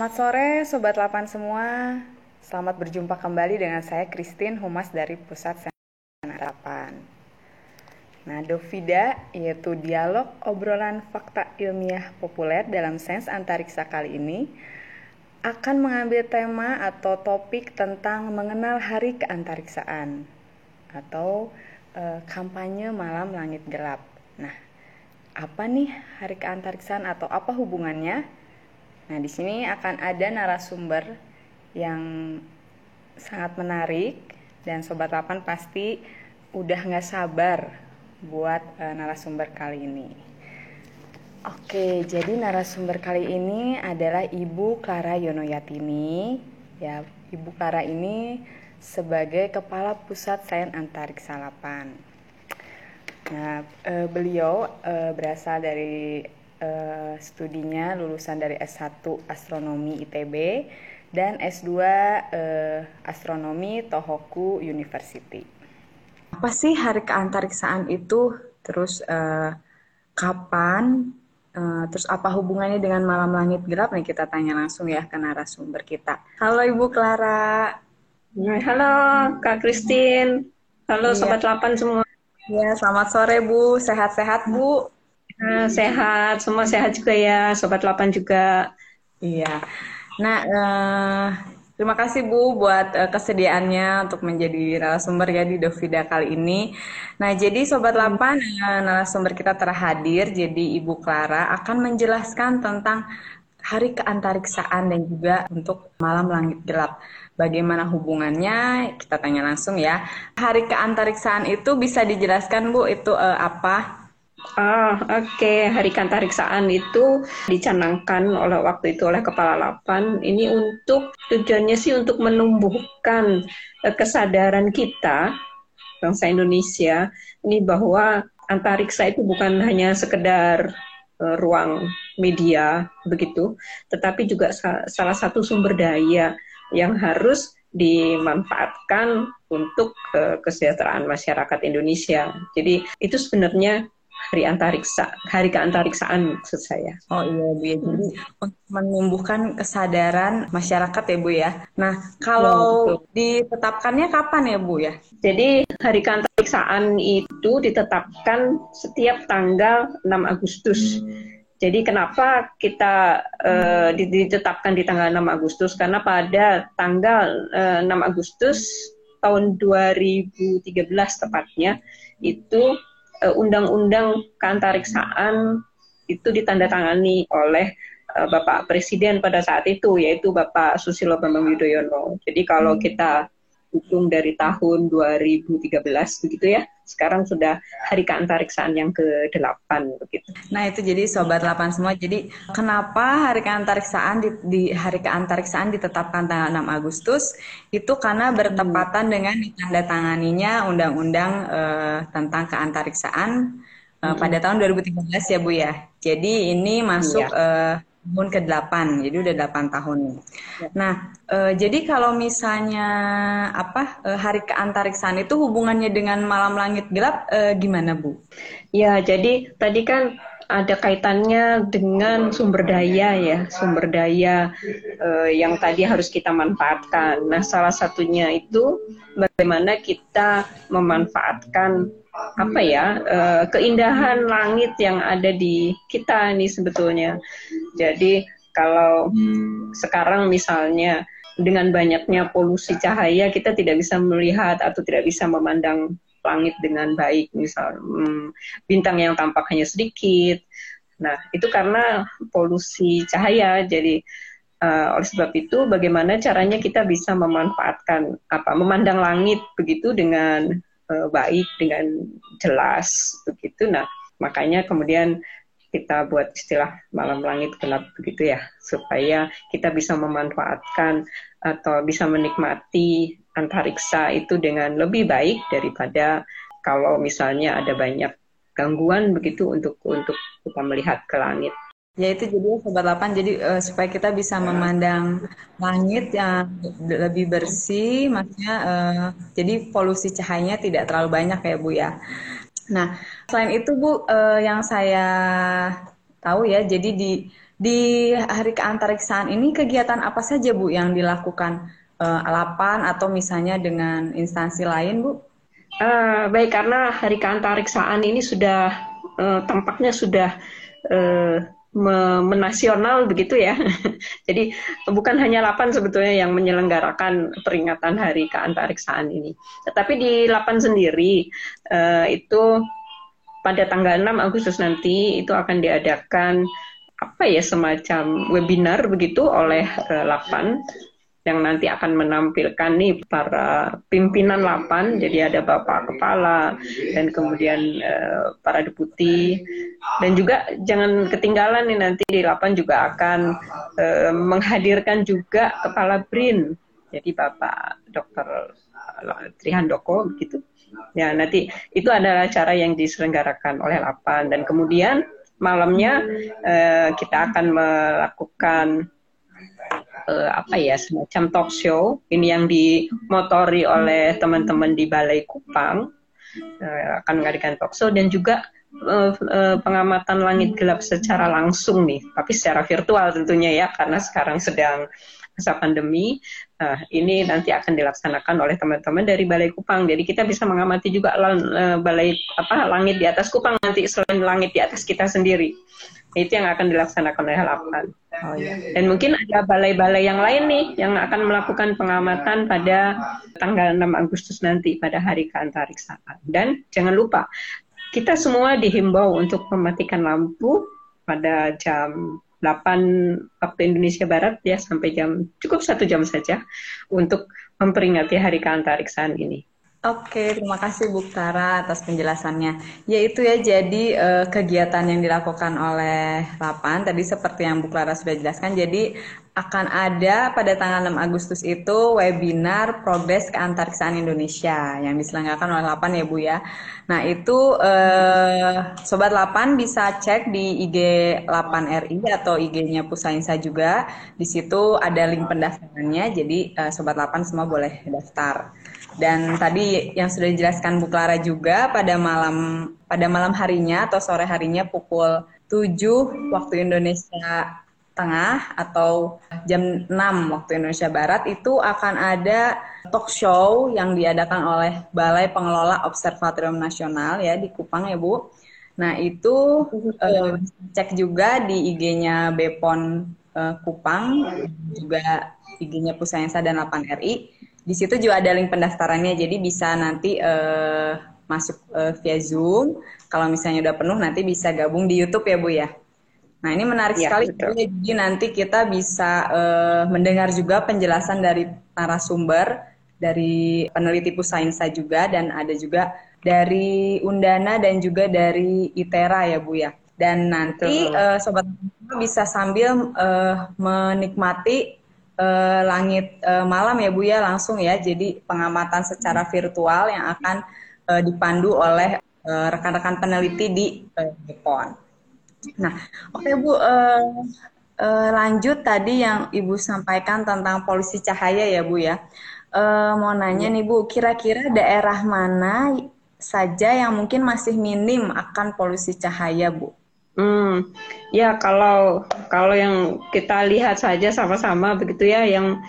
Selamat sore Sobat Lapan semua. Selamat berjumpa kembali dengan saya Christine Humas dari Pusat Senat Lapan. Nah, Dovida yaitu dialog obrolan fakta ilmiah populer dalam sains antariksa kali ini akan mengambil tema atau topik tentang mengenal hari keantariksaan atau e, kampanye malam langit gelap. Nah, apa nih hari keantariksaan atau apa hubungannya? Nah, di sini akan ada narasumber yang sangat menarik dan Sobat Lapan pasti udah nggak sabar buat e, narasumber kali ini. Oke, jadi narasumber kali ini adalah Ibu Clara Yonoyatini. Ya, Ibu Clara ini sebagai Kepala Pusat Sains Antariksa Lapan. Nah, e, beliau e, berasal dari e, studinya lulusan dari S1 Astronomi ITB dan S2 e, Astronomi Tohoku University. Apa sih hari keantariksaan itu? Terus e, kapan Uh, terus apa hubungannya dengan malam langit gelap nih kita tanya langsung ya ke narasumber kita. Halo Ibu Clara. Halo Kak Christine. Halo iya. Sobat Lapan semua. Ya, selamat sore Bu. Sehat-sehat Bu. Uh, sehat, semua sehat juga ya. Sobat Lapan juga. Iya. Nah, uh, Terima kasih Bu buat uh, kesediaannya untuk menjadi narasumber ya di Dovida kali ini. Nah, jadi Sobat Lapan, uh, narasumber kita terhadir, jadi Ibu Clara akan menjelaskan tentang hari keantariksaan dan juga untuk malam langit gelap. Bagaimana hubungannya? Kita tanya langsung ya. Hari keantariksaan itu bisa dijelaskan Bu, itu uh, apa? Ah, oke. Okay. Hari Kantariksaan itu dicanangkan oleh waktu itu oleh Kepala Lapan. Ini untuk tujuannya sih untuk menumbuhkan uh, kesadaran kita bangsa Indonesia ini bahwa antariksa itu bukan hanya sekedar uh, ruang media begitu, tetapi juga sa salah satu sumber daya yang harus dimanfaatkan untuk uh, kesejahteraan masyarakat Indonesia. Jadi itu sebenarnya hari antariksa, hari keantariksaan maksud saya. Oh iya Bu ya, jadi hmm. untuk menumbuhkan kesadaran masyarakat ya Bu ya. Nah kalau oh, ditetapkannya kapan ya Bu ya? Jadi hari keantariksaan itu ditetapkan setiap tanggal 6 Agustus. Hmm. Jadi kenapa kita uh, ditetapkan di tanggal 6 Agustus? Karena pada tanggal uh, eh, 6 Agustus tahun 2013 tepatnya itu undang-undang keantariksaan itu ditandatangani oleh uh, Bapak Presiden pada saat itu yaitu Bapak Susilo Bambang Yudhoyono. Jadi kalau hmm. kita hitung dari tahun 2013 begitu ya. Sekarang sudah hari keantariksaan yang ke-8 begitu. Nah, itu jadi sobat 8 semua. Jadi kenapa hari keantariksaan di, di hari keantariksaan ditetapkan tanggal 6 Agustus? Itu karena bertepatan hmm. dengan ditandatanganinya undang-undang uh, tentang keantariksaan uh, hmm. pada tahun 2013 ya Bu ya. Jadi ini masuk ya. uh, tahun ke-8, jadi udah 8 tahun. Ya. Nah, e, jadi kalau misalnya apa e, hari keantariksaan itu hubungannya dengan malam langit gelap e, gimana, Bu? Ya, jadi tadi kan ada kaitannya dengan sumber daya ya, sumber daya e, yang tadi harus kita manfaatkan. Nah, salah satunya itu bagaimana kita memanfaatkan apa ya uh, keindahan langit yang ada di kita ini sebetulnya. Jadi kalau sekarang misalnya dengan banyaknya polusi cahaya kita tidak bisa melihat atau tidak bisa memandang langit dengan baik misal hmm, bintang yang tampak hanya sedikit. Nah, itu karena polusi cahaya. Jadi uh, oleh sebab itu bagaimana caranya kita bisa memanfaatkan apa memandang langit begitu dengan baik dengan jelas begitu. Nah, makanya kemudian kita buat istilah malam langit gelap begitu ya supaya kita bisa memanfaatkan atau bisa menikmati antariksa itu dengan lebih baik daripada kalau misalnya ada banyak gangguan begitu untuk untuk kita melihat ke langit. Ya itu jadi sobat lapan jadi uh, supaya kita bisa memandang langit yang lebih bersih, maksudnya uh, jadi polusi cahayanya tidak terlalu banyak ya Bu ya. Nah, selain itu Bu, uh, yang saya tahu ya, jadi di di hari keantariksaan ini kegiatan apa saja Bu yang dilakukan uh, Alapan atau misalnya dengan instansi lain Bu? Uh, baik karena hari keantariksaan ini sudah uh, tampaknya sudah uh, menasional begitu ya. Jadi bukan hanya Lapan sebetulnya yang menyelenggarakan peringatan Hari Keantariksaan ini. Tetapi di Lapan sendiri uh, itu pada tanggal 6 Agustus nanti itu akan diadakan apa ya semacam webinar begitu oleh uh, Lapan yang nanti akan menampilkan nih para pimpinan lapan. Jadi ada bapak kepala dan kemudian uh, para deputi. Dan juga jangan ketinggalan nih nanti di lapan juga akan uh, menghadirkan juga kepala BRIN. Jadi bapak dokter Trihandoko gitu. Ya nanti itu adalah cara yang diselenggarakan oleh lapan. Dan kemudian malamnya uh, kita akan melakukan uh, apa ya semacam talk show ini yang dimotori oleh teman-teman di Balai Kupang. Uh, akan mengadakan talk show dan juga uh, uh, pengamatan langit gelap secara langsung nih tapi secara virtual tentunya ya karena sekarang sedang masa pandemi. Uh, ini nanti akan dilaksanakan oleh teman-teman dari Balai Kupang. Jadi kita bisa mengamati juga uh, balai apa langit di atas Kupang nanti selain langit di atas kita sendiri itu yang akan dilaksanakan oleh Lapan. Oh, iya. Dan mungkin ada balai-balai yang lain nih yang akan melakukan pengamatan pada tanggal 6 Agustus nanti pada hari keantariksaan. Dan jangan lupa kita semua dihimbau untuk mematikan lampu pada jam 8 waktu Indonesia Barat ya sampai jam cukup satu jam saja untuk memperingati hari keantariksaan ini. Oke, terima kasih Bu Tara atas penjelasannya. Yaitu ya, jadi eh, kegiatan yang dilakukan oleh Lapan tadi seperti yang Bu Clara sudah jelaskan, jadi akan ada pada tanggal 6 Agustus itu webinar Progres Keantariksaan Indonesia yang diselenggarakan oleh Lapan ya Bu ya. Nah itu eh, Sobat Lapan bisa cek di IG Lapan RI atau IG-nya Pusainsa juga. Di situ ada link pendaftarannya, jadi eh, Sobat Lapan semua boleh daftar. Dan tadi yang sudah dijelaskan Bu Clara juga pada malam pada malam harinya atau sore harinya pukul 7 waktu Indonesia Tengah atau jam 6 waktu Indonesia Barat itu akan ada talk show yang diadakan oleh Balai Pengelola Observatorium Nasional ya di Kupang ya Bu. Nah itu uh, cek juga di IG-nya Bepon uh, Kupang juga IG-nya Pusayensa dan 8 RI di situ juga ada link pendaftarannya, jadi bisa nanti uh, masuk uh, via Zoom. Kalau misalnya udah penuh, nanti bisa gabung di YouTube ya Bu ya. Nah ini menarik ya, sekali, betul. jadi nanti kita bisa uh, mendengar juga penjelasan dari narasumber, dari peneliti Pusainsa juga, dan ada juga dari Undana dan juga dari ITERA ya Bu ya. Dan nanti uh, sobat bisa sambil uh, menikmati uh, langit uh, malam ya Bu ya langsung ya. Jadi pengamatan secara virtual yang akan uh, dipandu oleh rekan-rekan uh, peneliti di uh, Jepang. Nah, oke okay, Bu, uh, uh, lanjut tadi yang Ibu sampaikan tentang polusi cahaya ya Bu ya. Uh, mau nanya nih Bu, kira-kira daerah mana saja yang mungkin masih minim akan polusi cahaya Bu? Hmm, ya kalau kalau yang kita lihat saja sama-sama begitu ya, yang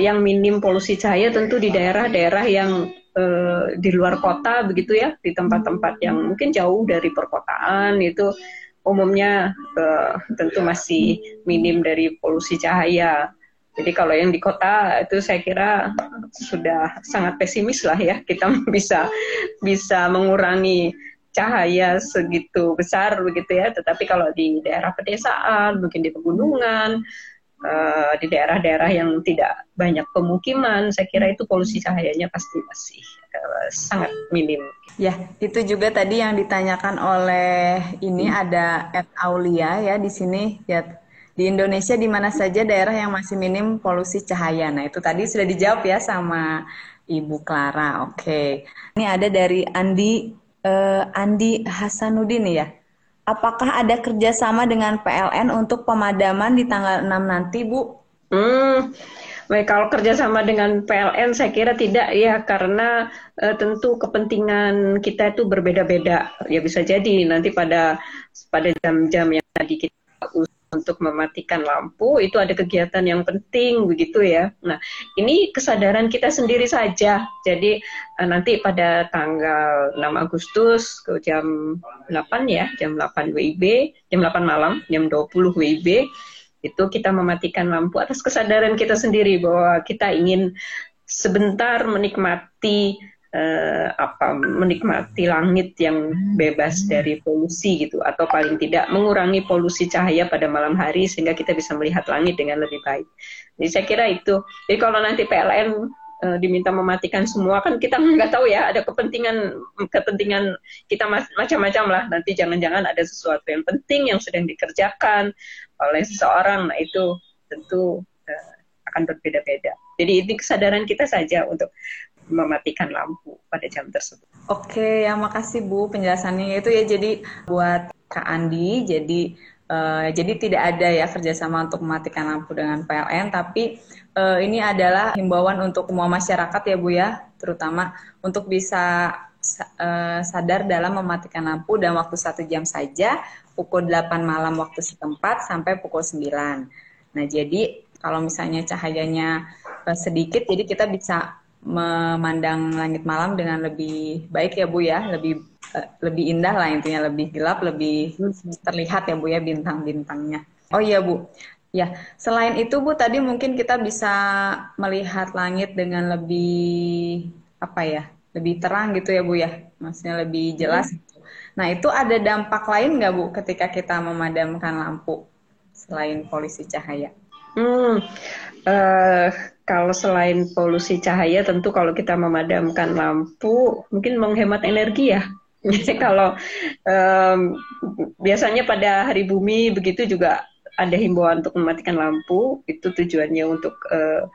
yang minim polusi cahaya tentu di daerah-daerah yang eh, di luar kota begitu ya, di tempat-tempat yang mungkin jauh dari perkotaan itu umumnya eh, tentu masih minim dari polusi cahaya. Jadi kalau yang di kota itu saya kira sudah sangat pesimis lah ya kita bisa bisa mengurangi cahaya segitu besar begitu ya. Tetapi kalau di daerah pedesaan, mungkin di pegunungan, uh, di daerah-daerah yang tidak banyak pemukiman, saya kira itu polusi cahayanya pasti masih uh, sangat minim. Ya, itu juga tadi yang ditanyakan oleh ini hmm. ada Ed Aulia ya di sini ya di Indonesia di mana saja daerah yang masih minim polusi cahaya. Nah, itu tadi sudah dijawab ya sama Ibu Clara. Oke. Ini ada dari Andi uh, Andi Hasanuddin ya. Apakah ada kerjasama dengan PLN untuk pemadaman di tanggal 6 nanti, Bu? Hmm, baik kalau kerjasama dengan PLN saya kira tidak ya karena uh, tentu kepentingan kita itu berbeda-beda. Ya bisa jadi nanti pada pada jam-jam yang tadi kita untuk mematikan lampu itu ada kegiatan yang penting begitu ya. Nah, ini kesadaran kita sendiri saja. Jadi uh, nanti pada tanggal 6 Agustus ke jam 8 ya, jam 8 WIB, jam 8 malam, jam 20 WIB itu kita mematikan lampu atas kesadaran kita sendiri bahwa kita ingin sebentar menikmati uh, apa menikmati langit yang bebas dari polusi gitu atau paling tidak mengurangi polusi cahaya pada malam hari sehingga kita bisa melihat langit dengan lebih baik. Jadi saya kira itu. Jadi kalau nanti PLN eh, diminta mematikan semua kan kita nggak tahu ya ada kepentingan kepentingan kita macam-macam lah nanti jangan-jangan ada sesuatu yang penting yang sedang dikerjakan oleh seseorang nah itu tentu uh, akan berbeda-beda. Jadi ini kesadaran kita saja untuk mematikan lampu pada jam tersebut. Oke, ya makasih Bu penjelasannya itu ya jadi buat Kak Andi jadi uh, jadi tidak ada ya kerjasama untuk mematikan lampu dengan PLN tapi uh, ini adalah himbauan untuk semua masyarakat ya Bu ya terutama untuk bisa uh, sadar dalam mematikan lampu dalam waktu satu jam saja pukul 8 malam waktu setempat sampai pukul 9. Nah jadi kalau misalnya cahayanya sedikit jadi kita bisa memandang langit malam dengan lebih baik ya Bu ya, lebih uh, lebih indah lah intinya, lebih gelap, lebih terlihat ya Bu ya bintang-bintangnya. Oh iya Bu. Ya, selain itu Bu tadi mungkin kita bisa melihat langit dengan lebih apa ya? Lebih terang gitu ya Bu ya. Maksudnya lebih jelas. Hmm. Nah, itu ada dampak lain nggak Bu ketika kita memadamkan lampu selain polusi cahaya? Hmm, uh, kalau selain polusi cahaya, tentu kalau kita memadamkan lampu, mungkin menghemat energi ya. Jadi kalau um, biasanya pada hari bumi begitu juga ada himbauan untuk mematikan lampu, itu tujuannya untuk uh,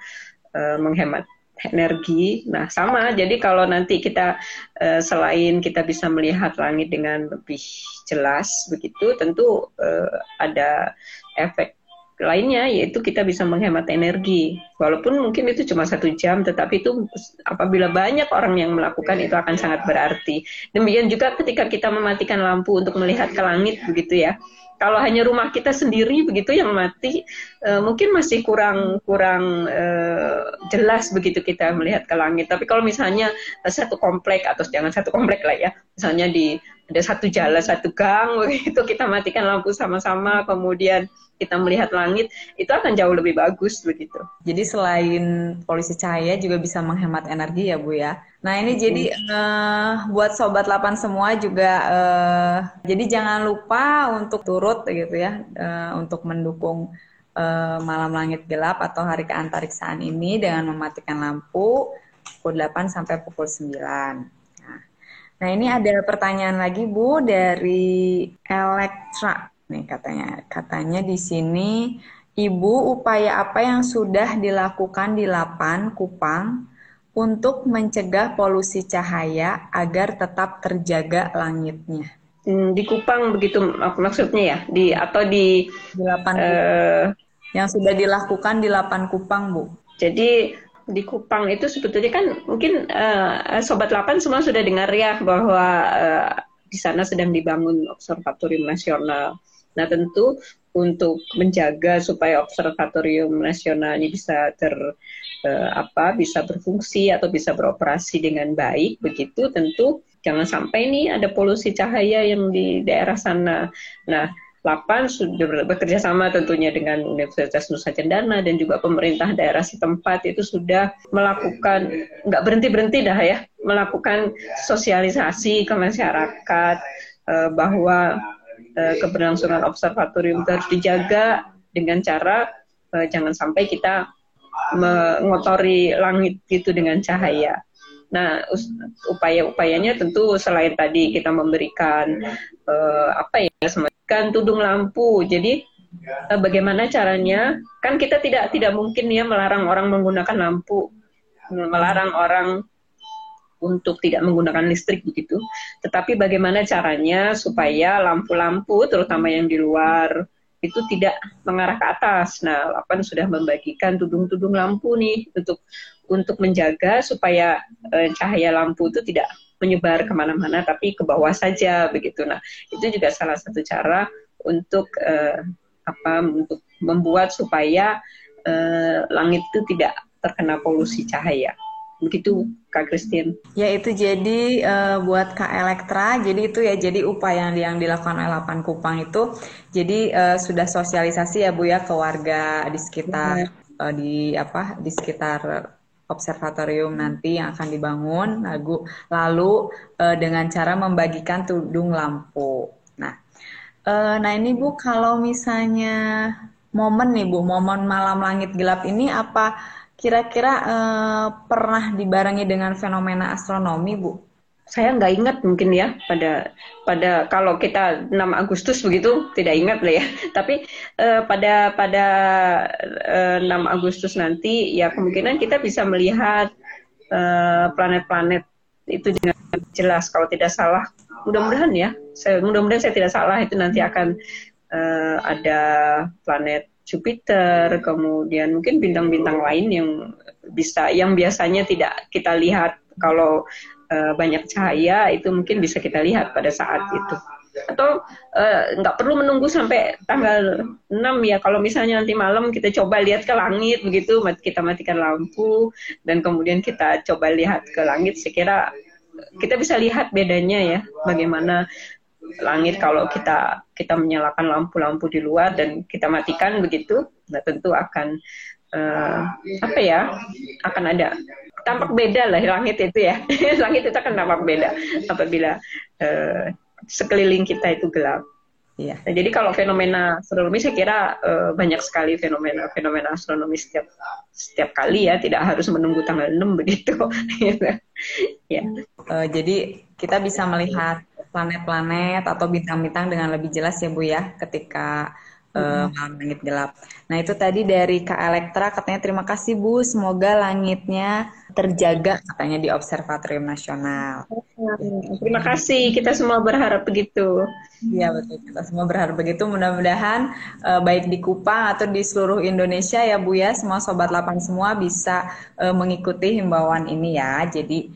uh, menghemat energi. Nah, sama. Jadi kalau nanti kita uh, selain kita bisa melihat langit dengan lebih jelas begitu, tentu uh, ada efek lainnya yaitu kita bisa menghemat energi walaupun mungkin itu cuma satu jam tetapi itu apabila banyak orang yang melakukan itu akan sangat berarti demikian juga ketika kita mematikan lampu untuk melihat ke langit begitu ya kalau hanya rumah kita sendiri begitu yang mati uh, mungkin masih kurang kurang uh, jelas begitu kita melihat ke langit. Tapi kalau misalnya satu komplek atau jangan satu komplek lah ya misalnya di ada satu jalan satu gang begitu kita matikan lampu sama-sama kemudian kita melihat langit itu akan jauh lebih bagus begitu. Jadi selain polisi cahaya juga bisa menghemat energi ya Bu ya. Nah ini hmm. jadi uh, buat sobat 8 semua juga uh, jadi jangan lupa untuk turut gitu ya uh, untuk mendukung uh, malam langit gelap atau hari keantariksaan ini dengan mematikan lampu pukul 8 sampai pukul 9. Nah, ini ada pertanyaan lagi Bu dari Elektra. Nih katanya, katanya di sini Ibu, upaya apa yang sudah dilakukan di Lapan, Kupang untuk mencegah polusi cahaya agar tetap terjaga langitnya? Hmm, di Kupang begitu maksudnya ya, di atau di, di Lapan uh, yang sudah dilakukan di Lapan Kupang, Bu. Jadi di Kupang itu sebetulnya kan mungkin uh, sobat Lapan semua sudah dengar ya bahwa uh, di sana sedang dibangun observatorium nasional Nah, tentu untuk menjaga supaya observatorium nasional ini bisa ter uh, apa bisa berfungsi atau bisa beroperasi dengan baik begitu tentu jangan sampai ini ada polusi cahaya yang di daerah sana. Nah, Lapan sudah bekerja sama tentunya dengan Universitas Nusa Cendana dan juga pemerintah daerah setempat itu sudah melakukan nggak berhenti berhenti dah ya melakukan sosialisasi ke masyarakat uh, bahwa uh, keberlangsungan observatorium itu harus dijaga dengan cara uh, jangan sampai kita mengotori langit gitu dengan cahaya. Nah, upaya-upayanya tentu selain tadi kita memberikan uh, apa ya, semacam tudung lampu. Jadi uh, bagaimana caranya? Kan kita tidak tidak mungkin ya melarang orang menggunakan lampu, melarang orang untuk tidak menggunakan listrik begitu. Tetapi bagaimana caranya supaya lampu-lampu terutama yang di luar itu tidak mengarah ke atas. Nah, Lapan sudah membagikan tudung-tudung lampu nih untuk untuk menjaga supaya eh, cahaya lampu itu tidak menyebar ke mana-mana, tapi ke bawah saja begitu. Nah, itu juga salah satu cara untuk eh, apa untuk membuat supaya uh, langit itu tidak terkena polusi cahaya. Begitu Kak Christine. Ya itu jadi uh, buat Kak Elektra, jadi itu ya jadi upaya yang, yang dilakukan oleh Lapan Kupang itu jadi uh, sudah sosialisasi ya Bu ya ke warga di sekitar uh, di apa di sekitar observatorium nanti yang akan dibangun lalu lalu uh, dengan cara membagikan tudung lampu. Nah, uh, nah ini Bu kalau misalnya momen nih Bu, momen malam langit gelap ini apa Kira-kira eh, pernah dibarengi dengan fenomena astronomi, Bu? Saya nggak ingat mungkin ya pada pada kalau kita 6 Agustus begitu tidak ingat lah ya. Tapi eh, pada pada eh, 6 Agustus nanti ya kemungkinan kita bisa melihat eh, planet-planet eh, itu dengan jelas kalau tidak salah. Mudah-mudahan ya. Saya mudah-mudahan saya tidak salah itu nanti akan eh, ada planet Jupiter, kemudian mungkin bintang-bintang lain yang bisa yang biasanya tidak kita lihat kalau uh, banyak cahaya itu mungkin bisa kita lihat pada saat itu. Atau uh, nggak perlu menunggu sampai tanggal 6 ya. Kalau misalnya nanti malam kita coba lihat ke langit begitu kita matikan lampu dan kemudian kita coba lihat ke langit sekira kita bisa lihat bedanya ya bagaimana langit kalau kita kita menyalakan lampu-lampu di luar dan kita matikan begitu, nah tentu akan uh, apa ya akan ada tampak beda lah langit itu ya langit itu akan tampak beda apabila uh, sekeliling kita itu gelap. Iya. Nah, jadi kalau fenomena astronomi saya kira uh, banyak sekali fenomena fenomena astronomi setiap setiap kali ya tidak harus menunggu tanggal 6 begitu. ya. Uh, jadi kita bisa melihat planet-planet atau bintang-bintang dengan lebih jelas ya Bu ya ketika uh, malam langit gelap. Nah itu tadi dari Kak Elektra katanya terima kasih Bu, semoga langitnya terjaga katanya di Observatorium Nasional. Terima kasih, kita semua berharap begitu. Iya betul, kita semua berharap begitu. Mudah-mudahan uh, baik di Kupang atau di seluruh Indonesia ya Bu ya, semua sobat lapan semua bisa uh, mengikuti himbauan ini ya. Jadi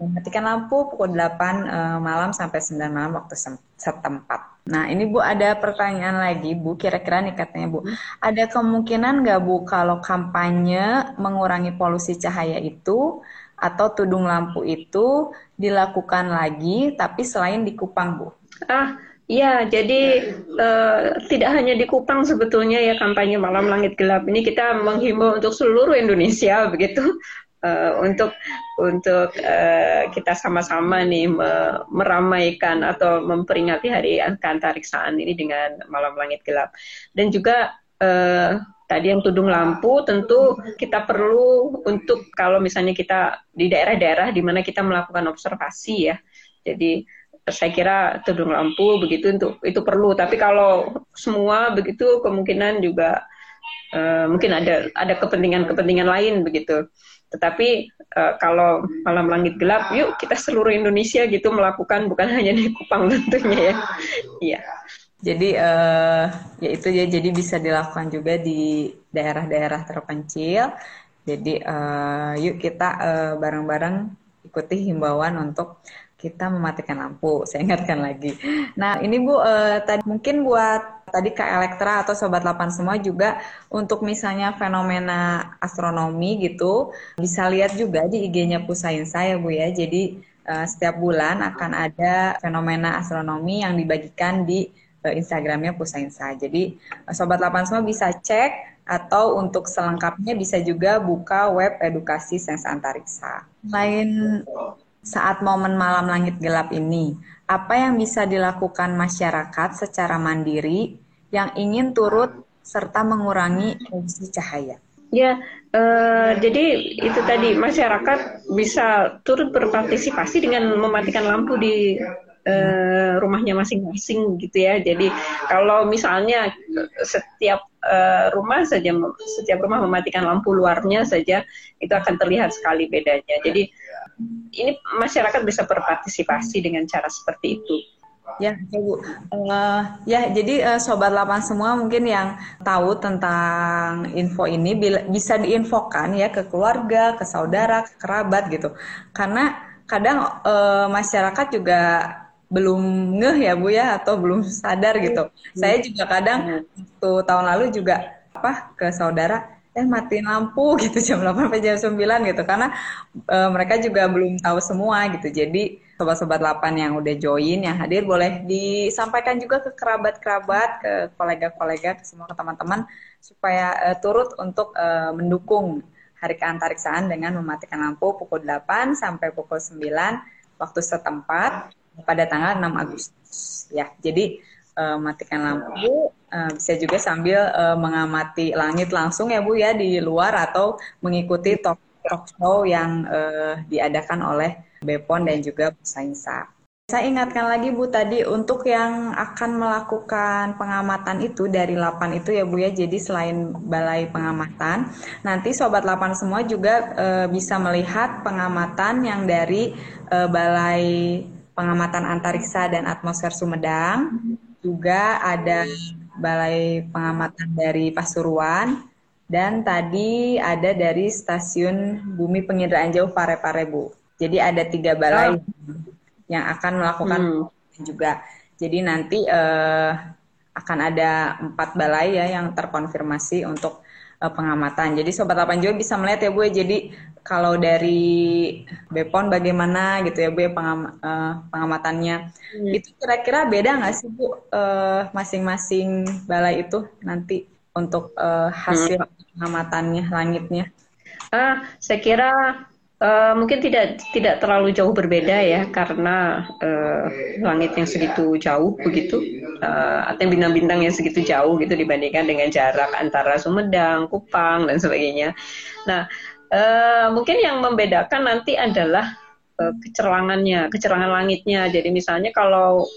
mematikan lampu pukul 8 uh, eh, malam sampai 9 malam waktu setempat. Nah, ini Bu ada pertanyaan lagi, Bu. Kira-kira nih katanya, Bu, ada kemungkinan nggak Bu kalau kampanye mengurangi polusi cahaya itu atau tudung lampu itu dilakukan lagi tapi selain di Kupang, Bu? Ah, Iya, jadi uh, tidak hanya di Kupang sebetulnya ya kampanye malam langit gelap ini kita menghimbau untuk seluruh Indonesia begitu uh, untuk untuk uh, kita sama-sama nih me meramaikan atau memperingati hari keantariksaan ini dengan malam langit gelap. Dan juga uh, tadi yang tudung lampu tentu kita perlu untuk kalau misalnya kita di daerah-daerah di mana kita melakukan observasi ya. Jadi saya kira tudung lampu begitu untuk itu perlu. Tapi kalau semua begitu kemungkinan juga uh, mungkin ada ada kepentingan-kepentingan lain begitu tetapi uh, kalau malam langit gelap, yuk kita seluruh Indonesia gitu melakukan bukan hanya di Kupang tentunya ya. Iya. Jadi uh, ya itu ya jadi bisa dilakukan juga di daerah-daerah terpencil. Jadi uh, yuk kita bareng bareng-bareng ikuti himbauan untuk kita mematikan lampu. Saya ingatkan lagi. Nah ini Bu, uh, tadi mungkin buat tadi Kak Elektra atau Sobat 8 semua juga untuk misalnya fenomena astronomi gitu bisa lihat juga di IG-nya Pusainsa ya Bu ya. Jadi uh, setiap bulan akan ada fenomena astronomi yang dibagikan di uh, Instagramnya Pusainsa. Jadi uh, Sobat 8 semua bisa cek atau untuk selengkapnya bisa juga buka web edukasi sains antariksa. Lain saat momen malam langit gelap ini, apa yang bisa dilakukan masyarakat secara mandiri yang ingin turut serta mengurangi emisi cahaya? Ya, uh, jadi itu tadi masyarakat bisa turut berpartisipasi dengan mematikan lampu di uh, rumahnya masing-masing gitu ya. Jadi kalau misalnya setiap uh, rumah saja, setiap rumah mematikan lampu luarnya saja, itu akan terlihat sekali bedanya. Jadi ini masyarakat bisa berpartisipasi dengan cara seperti itu. Ya, Bu. Uh, ya, jadi uh, sobat lapan semua mungkin yang tahu tentang info ini bisa diinfokan ya ke keluarga, ke saudara, ke kerabat gitu. Karena kadang uh, masyarakat juga belum ngeh ya Bu ya atau belum sadar gitu. Hmm. Saya juga kadang waktu tahun lalu juga apa ke saudara eh matiin lampu gitu jam 8 sampai jam 9 gitu karena e, mereka juga belum tahu semua gitu. Jadi sobat-sobat 8 yang udah join yang hadir boleh disampaikan juga ke kerabat-kerabat, ke kolega-kolega, ke semua ke teman-teman supaya e, turut untuk e, mendukung hari keantariksaan dengan mematikan lampu pukul 8 sampai pukul 9 waktu setempat pada tanggal 6 Agustus ya. Jadi uh, matikan lampu uh, bisa juga sambil uh, mengamati langit langsung ya Bu ya di luar atau mengikuti talk, talk show yang uh, diadakan oleh Bepon dan juga Sainsa. Saya ingatkan lagi Bu tadi untuk yang akan melakukan pengamatan itu dari 8 itu ya Bu ya. Jadi selain balai pengamatan, nanti sobat 8 semua juga e, bisa melihat pengamatan yang dari e, balai pengamatan antariksa dan atmosfer Sumedang juga ada balai pengamatan dari Pasuruan dan tadi ada dari stasiun Bumi Penginderaan Jauh Parepare Bu. Jadi ada tiga balai oh. yang akan melakukan hmm. juga. Jadi nanti uh, akan ada empat balai ya yang terkonfirmasi untuk uh, pengamatan. Jadi sobat 8 juga bisa melihat ya Bu. Ya. Jadi kalau dari Bepon bagaimana gitu ya Bu ya pengam, uh, pengamatannya. Hmm. Itu kira-kira beda nggak sih Bu uh, masing-masing balai itu nanti untuk uh, hasil hmm. pengamatannya langitnya? Ah, saya kira Uh, mungkin tidak tidak terlalu jauh berbeda ya karena uh, langit yang segitu jauh begitu uh, atau bintang-bintang yang segitu jauh gitu dibandingkan dengan jarak antara Sumedang, Kupang dan sebagainya. Nah, uh, mungkin yang membedakan nanti adalah uh, kecerangannya, kecerangan langitnya. Jadi misalnya kalau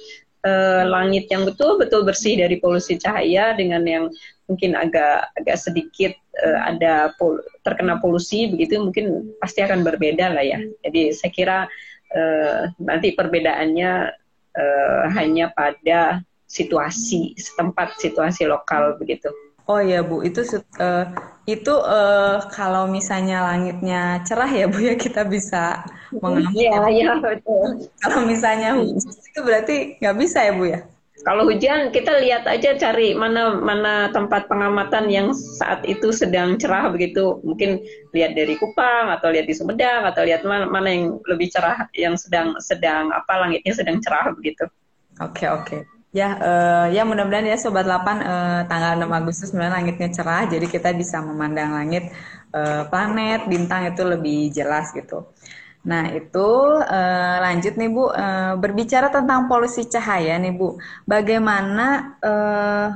uh, langit yang betul-betul bersih dari polusi cahaya dengan yang mungkin agak agak sedikit uh, ada pol terkena polusi begitu mungkin pasti akan berbeda lah ya. Jadi saya kira uh, nanti perbedaannya uh, hanya pada situasi setempat situasi lokal begitu. Oh ya Bu, itu uh, itu uh, kalau misalnya langitnya cerah ya Bu ya kita bisa mengambil. Iya, iya betul. Kalau misalnya hujan itu berarti nggak bisa ya Bu ya? Kalau hujan kita lihat aja cari mana mana tempat pengamatan yang saat itu sedang cerah begitu. Mungkin lihat dari Kupang atau lihat di Sumedang atau lihat mana, mana yang lebih cerah yang sedang sedang apa langitnya sedang cerah begitu. Oke okay, oke. Okay. Ya, uh, ya mudah-mudahan ya Sobat 8 uh, eh, tanggal 6 Agustus sebenarnya langitnya cerah, jadi kita bisa memandang langit, uh, planet, bintang itu lebih jelas gitu. Nah, itu uh, lanjut nih Bu, uh, berbicara tentang polusi cahaya nih Bu, bagaimana uh,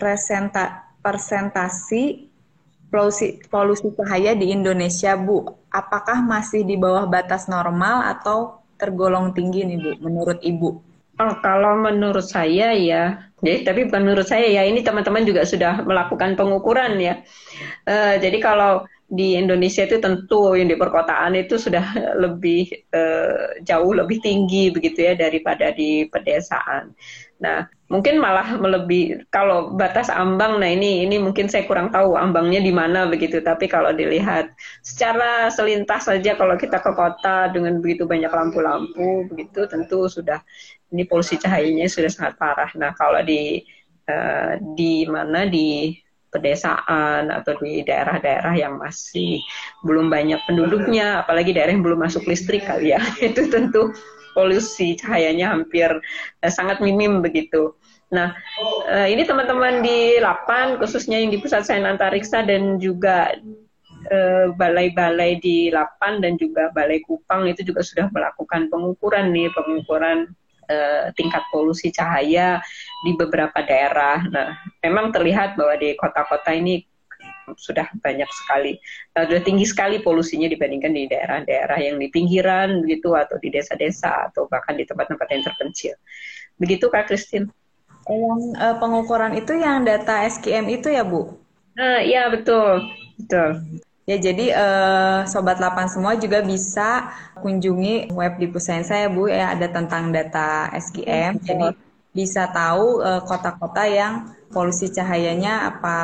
presenta, persentasi polusi, polusi cahaya di Indonesia Bu? Apakah masih di bawah batas normal atau tergolong tinggi nih Bu, menurut Ibu? Oh, kalau menurut saya ya, jadi tapi bukan menurut saya ya, ini teman-teman juga sudah melakukan pengukuran ya. Uh, jadi kalau di Indonesia itu tentu yang di perkotaan itu sudah lebih uh, jauh lebih tinggi begitu ya daripada di pedesaan. Nah, mungkin malah melebih kalau batas ambang nah ini ini mungkin saya kurang tahu ambangnya di mana begitu, tapi kalau dilihat secara selintas saja kalau kita ke kota dengan begitu banyak lampu-lampu begitu tentu sudah ini polusi cahayanya sudah sangat parah. Nah, kalau di uh, di mana di pedesaan atau di daerah-daerah yang masih belum banyak penduduknya, apalagi daerah yang belum masuk listrik kali ya, itu tentu polusi cahayanya hampir eh, sangat minim begitu. Nah, eh, ini teman-teman di Lapan, khususnya yang di Pusat Sains Antariksa dan juga eh, balai-balai di Lapan dan juga Balai Kupang itu juga sudah melakukan pengukuran nih, pengukuran uh, tingkat polusi cahaya di beberapa daerah. Nah, memang terlihat bahwa di kota-kota ini sudah banyak sekali, uh, sudah tinggi sekali polusinya dibandingkan di daerah-daerah yang di pinggiran begitu atau di desa-desa atau bahkan di tempat-tempat yang terpencil. Begitu Kak Christine? Yang uh, pengukuran itu yang data SKM itu ya Bu? Uh, ya betul, betul. Ya, jadi uh, Sobat 8 semua juga bisa kunjungi web di Pusain saya, Bu, ya ada tentang data SGM. Jadi bisa tahu eh, kota-kota yang polusi cahayanya apa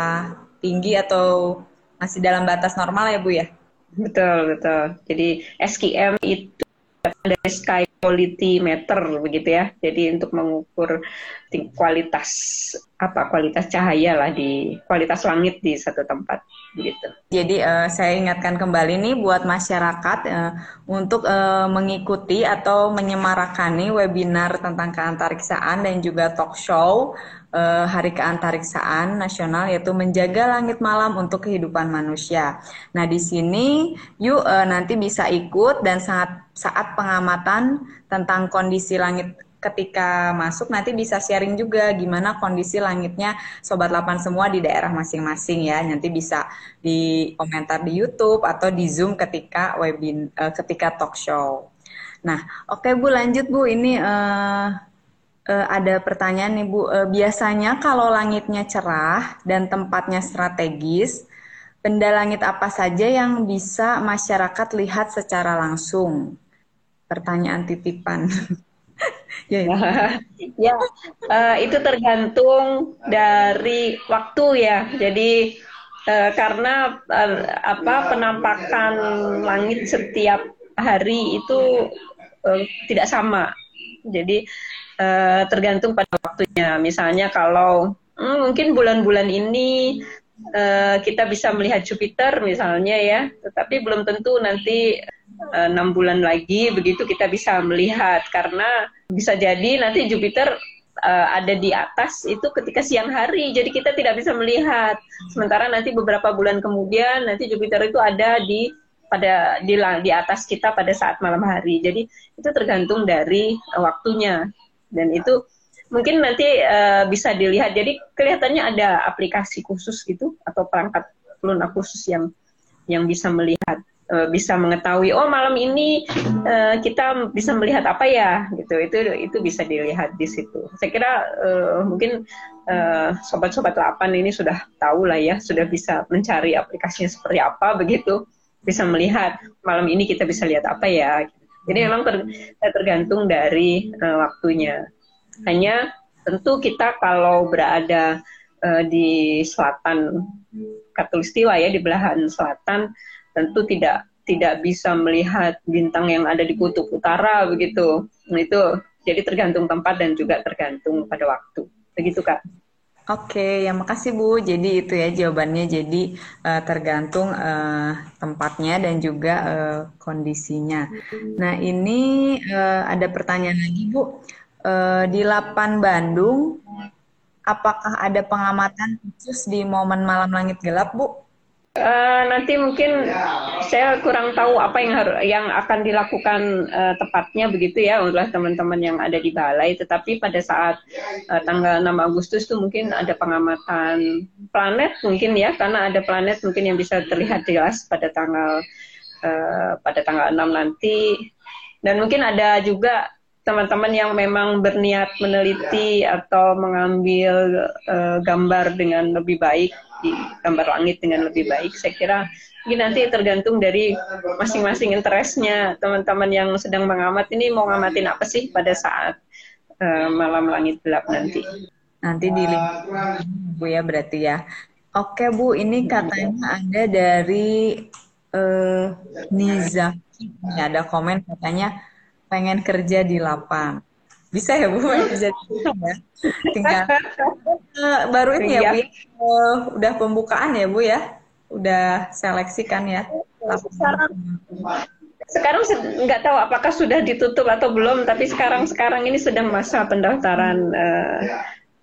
tinggi atau masih dalam batas normal ya, Bu ya? Betul, betul. Jadi SKM itu dari sky quality meter begitu ya. Jadi untuk mengukur kualitas apa kualitas cahaya lah di kualitas langit di satu tempat begitu. Jadi uh, saya ingatkan kembali nih buat masyarakat uh, untuk uh, mengikuti atau menyemarakani webinar tentang keantariksaan dan juga talk show uh, Hari Keantariksaan Nasional yaitu menjaga langit malam untuk kehidupan manusia. Nah, di sini yuk uh, nanti bisa ikut dan saat saat pengamatan tentang kondisi langit ketika masuk nanti bisa sharing juga gimana kondisi langitnya sobat lapan semua di daerah masing-masing ya. Nanti bisa di komentar di YouTube atau di Zoom ketika webin uh, ketika talk show. Nah, oke okay, Bu lanjut Bu ini uh, uh, ada pertanyaan nih Bu. Uh, biasanya kalau langitnya cerah dan tempatnya strategis, benda langit apa saja yang bisa masyarakat lihat secara langsung? Pertanyaan titipan. ya, ya. ya uh, itu tergantung dari waktu ya. Jadi uh, karena uh, apa penampakan langit setiap hari itu uh, tidak sama. Jadi uh, tergantung pada waktunya. Misalnya kalau hmm, mungkin bulan-bulan ini uh, kita bisa melihat Jupiter misalnya ya, tetapi belum tentu nanti eh, enam uh, bulan lagi begitu kita bisa melihat karena bisa jadi nanti Jupiter uh, ada di atas itu ketika siang hari, jadi kita tidak bisa melihat. Sementara nanti beberapa bulan kemudian nanti Jupiter itu ada di pada di di atas kita pada saat malam hari. Jadi itu tergantung dari waktunya dan itu mungkin nanti uh, bisa dilihat. Jadi kelihatannya ada aplikasi khusus gitu atau perangkat lunak khusus yang yang bisa melihat uh, bisa mengetahui oh malam ini uh, kita bisa melihat apa ya? Gitu. Itu itu bisa dilihat di situ. Saya kira uh, mungkin sobat-sobat uh, 8 ini sudah tahu lah ya sudah bisa mencari aplikasinya seperti apa begitu bisa melihat malam ini kita bisa lihat apa ya jadi memang ter, tergantung dari uh, waktunya. Hanya tentu kita kalau berada uh, di selatan Katulistiwa ya di belahan selatan tentu tidak tidak bisa melihat bintang yang ada di kutub utara begitu. Nah, itu jadi tergantung tempat dan juga tergantung pada waktu. Begitu Kak. Oke, ya makasih Bu. Jadi itu ya jawabannya. Jadi uh, tergantung uh, tempatnya dan juga uh, kondisinya. Nah ini uh, ada pertanyaan lagi Bu. Uh, di Lapan Bandung, apakah ada pengamatan khusus di momen malam langit gelap Bu? Uh, nanti mungkin saya kurang tahu apa yang harus yang akan dilakukan uh, tepatnya begitu ya oleh teman-teman yang ada di balai. Tetapi pada saat uh, tanggal 6 Agustus itu mungkin ada pengamatan planet mungkin ya karena ada planet mungkin yang bisa terlihat jelas pada tanggal uh, pada tanggal 6 nanti. Dan mungkin ada juga teman-teman yang memang berniat meneliti atau mengambil uh, gambar dengan lebih baik di gambar langit dengan lebih baik. Saya kira ini nanti tergantung dari masing-masing interestnya teman-teman yang sedang mengamat ini mau ngamatin apa sih pada saat uh, malam langit gelap nanti. Nanti di Bu ya berarti ya. Oke Bu, ini katanya ada dari uh, Nizaki. Ada komen katanya pengen kerja di lapang. Bisa ya Bu bisa ya. Tinggal uh, baru ini ya Bu. Uh, udah pembukaan ya Bu ya. Udah seleksi kan ya. Sekarang sekarang nggak tahu apakah sudah ditutup atau belum, tapi sekarang sekarang ini sedang masa pendaftaran uh, eh,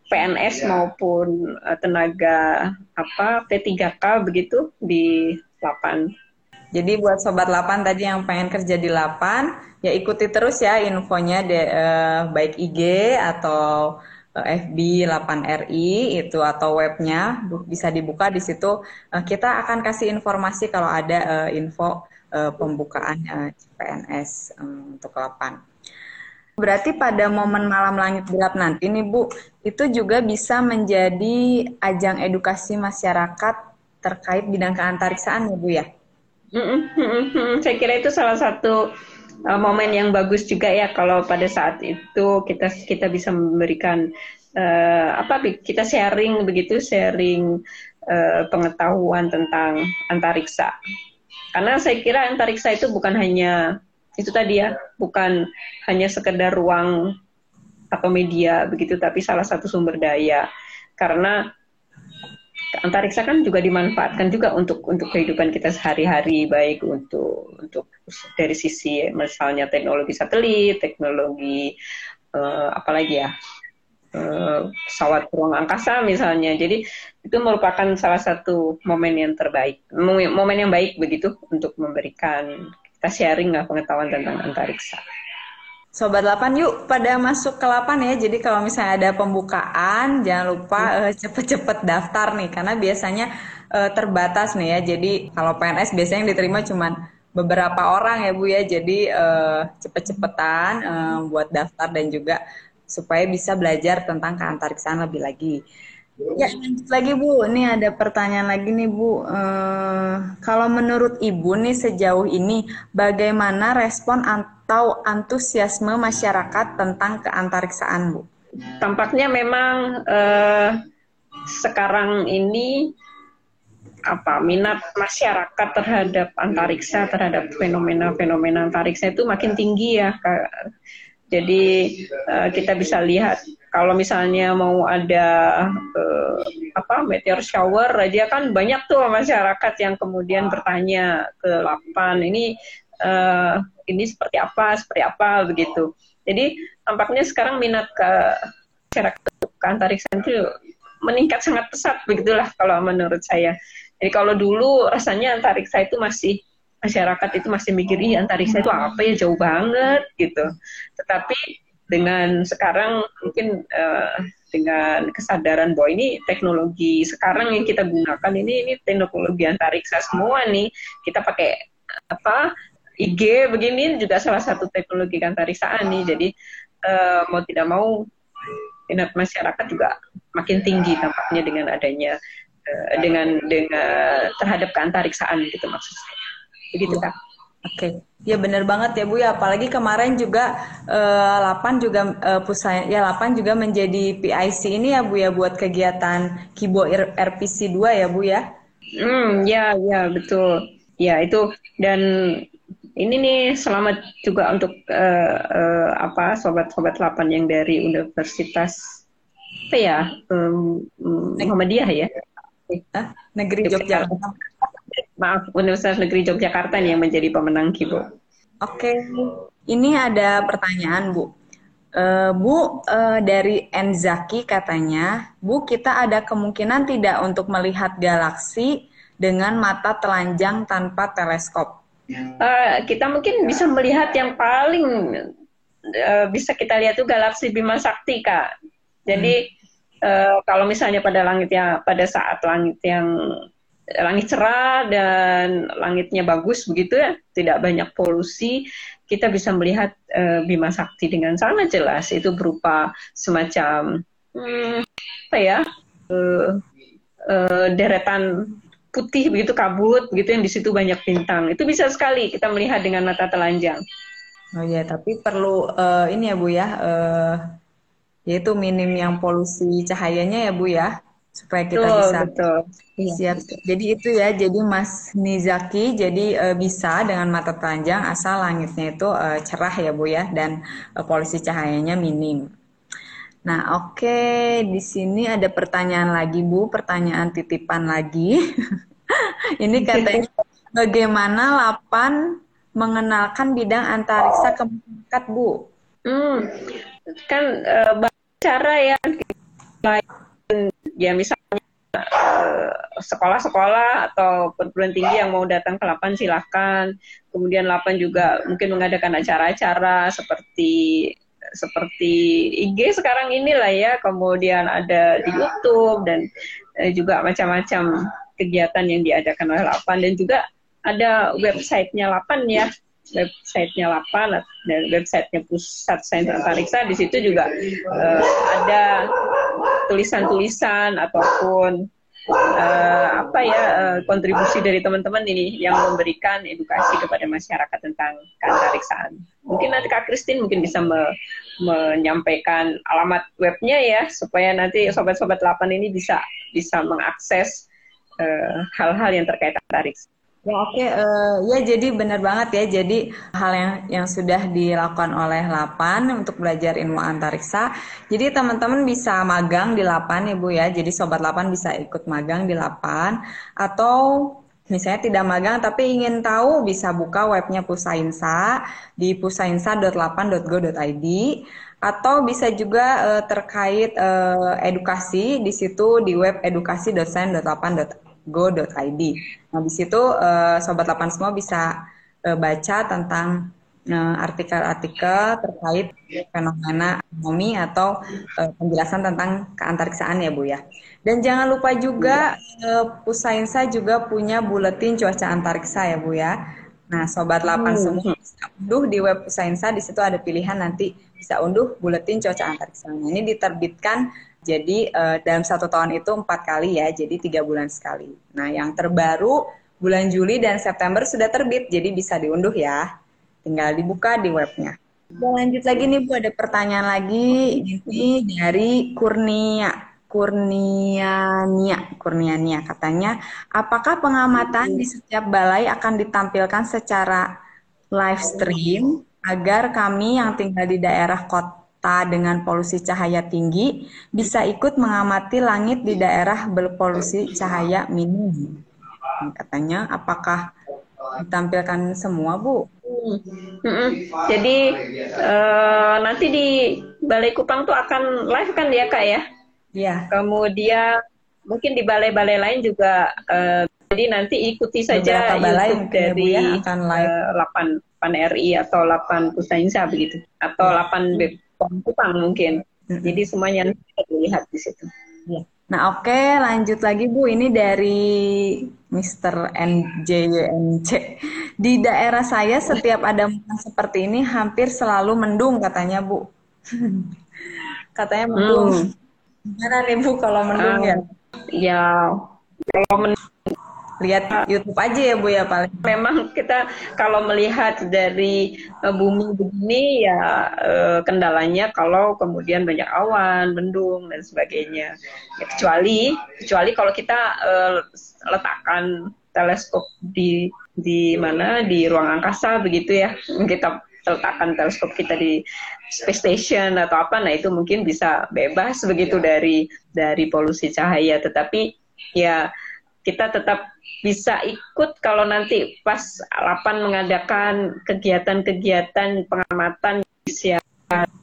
PNS maupun uh, tenaga apa P3K begitu di Lapan. Jadi buat sobat Lapan tadi yang pengen kerja di Lapan, ya ikuti terus ya infonya de, uh, baik IG atau FB 8RI itu atau webnya bisa dibuka di situ. Uh, kita akan kasih informasi kalau ada uh, info uh, pembukaan CPNS untuk Lapan. Berarti pada momen malam langit gelap nanti nih Bu, itu juga bisa menjadi ajang edukasi masyarakat terkait bidang keantariksaan ya Bu ya? Saya kira itu salah satu uh, momen yang bagus juga ya kalau pada saat itu kita kita bisa memberikan uh, apa kita sharing begitu sharing uh, pengetahuan tentang antariksa. Karena saya kira antariksa itu bukan hanya itu tadi ya bukan hanya sekedar ruang atau media begitu tapi salah satu sumber daya karena antariksa kan juga dimanfaatkan juga untuk untuk kehidupan kita sehari-hari baik untuk untuk dari sisi misalnya teknologi satelit teknologi uh, apalagi ya uh, pesawat ruang angkasa misalnya jadi itu merupakan salah satu momen yang terbaik momen yang baik begitu untuk memberikan kita sharing lah pengetahuan tentang antariksa. Sobat 8 yuk pada masuk ke 8 ya. Jadi kalau misalnya ada pembukaan jangan lupa uh, cepet-cepet daftar nih karena biasanya uh, terbatas nih ya. Jadi kalau PNS biasanya yang diterima cuma beberapa orang ya Bu ya. Jadi uh, cepet-cepetan uh, buat daftar dan juga supaya bisa belajar tentang keantariksaan lebih lagi. Ya, lanjut lagi Bu. Ini ada pertanyaan lagi nih Bu. Uh, kalau menurut Ibu nih sejauh ini, bagaimana respon atau antusiasme masyarakat tentang keantariksaan Bu? Tampaknya memang uh, sekarang ini apa minat masyarakat terhadap antariksa, terhadap fenomena-fenomena antariksa itu makin tinggi ya. Jadi uh, kita bisa lihat kalau misalnya mau ada uh, apa meteor shower aja kan banyak tuh masyarakat yang kemudian bertanya ke Lapan ini uh, ini seperti apa seperti apa? begitu. Jadi tampaknya sekarang minat ke masyarakat ke antariksa itu meningkat sangat pesat begitulah kalau menurut saya. Jadi kalau dulu rasanya antariksa itu masih masyarakat itu masih mikir antariksa itu apa ya? Jauh banget gitu. Tetapi dengan sekarang mungkin uh, dengan kesadaran bahwa ini teknologi sekarang yang kita gunakan ini ini teknologi antariksa semua nih. Kita pakai apa IG begini juga salah satu teknologi antariksaan nih. Jadi uh, mau tidak mau minat masyarakat juga makin tinggi tampaknya dengan adanya uh, dengan dengan terhadap keantariksaan gitu maksud saya. Begitu kan Oke, okay. ya benar banget ya Bu ya. Apalagi kemarin juga uh, Lapan juga uh, pusat ya Lapan juga menjadi PIC ini ya Bu ya buat kegiatan Kibo RPC 2 ya Bu ya. Hmm, ya ya betul. Ya itu dan ini nih selamat juga untuk uh, uh, apa sobat-sobat Lapan yang dari Universitas apa ya um, Muhammadiyah ya. Negeri Yogyakarta maaf Universitas Negeri Yogyakarta nih yang menjadi pemenang Kibo. Oke, ini ada pertanyaan Bu. Uh, Bu uh, dari Enzaki katanya, Bu kita ada kemungkinan tidak untuk melihat galaksi dengan mata telanjang tanpa teleskop? Uh, kita mungkin bisa melihat yang paling uh, bisa kita lihat itu galaksi Bima Sakti kak. Jadi hmm. uh, kalau misalnya pada langit yang pada saat langit yang langit cerah dan langitnya bagus begitu ya, tidak banyak polusi, kita bisa melihat uh, Bima Sakti dengan sangat jelas. Itu berupa semacam hmm, apa ya uh, uh, deretan putih begitu kabut begitu yang di situ banyak bintang. Itu bisa sekali kita melihat dengan mata telanjang. Oh ya, tapi perlu uh, ini ya Bu ya, uh, yaitu minim yang polusi cahayanya ya Bu ya supaya kita betul, bisa betul. Iya. siap. Jadi itu ya, jadi Mas Nizaki jadi uh, bisa dengan mata telanjang asal langitnya itu uh, cerah ya Bu ya dan uh, polusi cahayanya minim. Nah, oke, okay. di sini ada pertanyaan lagi Bu, pertanyaan titipan lagi. Ini katanya bagaimana Lapan mengenalkan bidang antariksa ke masyarakat Bu? Hmm, kan uh, cara ya ya misalnya eh, sekolah-sekolah atau perguruan tinggi yang mau datang ke Lapan silahkan. Kemudian Lapan juga mungkin mengadakan acara-acara seperti seperti IG sekarang inilah ya. Kemudian ada di YouTube dan eh, juga macam-macam kegiatan yang diadakan oleh Lapan dan juga ada websitenya Lapan ya websitenya Lapan dan websitenya Pusat Sains Antariksa di situ juga uh, ada tulisan-tulisan ataupun uh, apa ya uh, kontribusi dari teman-teman ini yang memberikan edukasi kepada masyarakat tentang keantariksaan. Mungkin nanti Kak Kristin mungkin bisa me menyampaikan alamat webnya ya supaya nanti sobat-sobat 8 ini bisa bisa mengakses hal-hal uh, yang terkait antariksa. Ya oke, okay. uh, eh, ya jadi benar banget ya. Jadi hal yang yang sudah dilakukan oleh Lapan untuk belajar ilmu antariksa. Jadi teman-teman bisa magang di Lapan ya Bu ya. Jadi sobat Lapan bisa ikut magang di Lapan atau misalnya tidak magang tapi ingin tahu bisa buka webnya Pusainsa di pusainsa.lapan.go.id atau bisa juga uh, terkait uh, edukasi di situ di web edukasi.sen.lapan.go go.id. Nah, di situ uh, sobat lapan semua bisa uh, baca tentang eh, artikel-artikel terkait fenomena ekonomi atau uh, penjelasan tentang keantariksaan ya Bu ya. Dan jangan lupa juga uh, Pusainsa juga punya buletin cuaca antariksa ya Bu ya. Nah, sobat lapan hmm. semua bisa unduh di web Pusainsa di situ ada pilihan nanti bisa unduh buletin cuaca antariksa. Nah, ini diterbitkan jadi uh, dalam satu tahun itu empat kali ya, jadi tiga bulan sekali. Nah yang terbaru bulan Juli dan September sudah terbit, jadi bisa diunduh ya. Tinggal dibuka di webnya. Dan lanjut lagi nih Bu, ada pertanyaan lagi ini dari Kurnia. Kurniania, Kurniania katanya, apakah pengamatan di setiap balai akan ditampilkan secara live stream agar kami yang tinggal di daerah kota kota dengan polusi cahaya tinggi bisa ikut mengamati langit di daerah berpolusi cahaya minim. Katanya, apakah ditampilkan semua, Bu? Hmm. Jadi uh, nanti di Balai Kupang tuh akan live kan ya, Kak ya? Iya. Kemudian mungkin di balai-balai lain juga uh, jadi nanti ikuti saja Beberapa balai YouTube ya, dari ya, akan live. Uh, 8 8 RI atau 8 Pusainsa begitu atau 8 B Kupang mungkin. Hmm. Jadi semuanya dilihat di situ. Ya. Nah oke okay, lanjut lagi Bu ini dari Mr. NJNC di daerah saya setiap ada musim seperti ini hampir selalu mendung katanya Bu katanya mendung hmm. gimana nih Bu kalau mendung uh, ya ya kalau mendung lihat YouTube aja ya Bu ya paling. Memang kita kalau melihat dari uh, bumi begini ya uh, kendalanya kalau kemudian banyak awan, mendung dan sebagainya. Ya, kecuali kecuali kalau kita uh, letakkan teleskop di di mana di ruang angkasa begitu ya kita letakkan teleskop kita di space station atau apa nah itu mungkin bisa bebas begitu dari dari polusi cahaya tetapi ya kita tetap bisa ikut kalau nanti pas Lapan mengadakan kegiatan-kegiatan pengamatan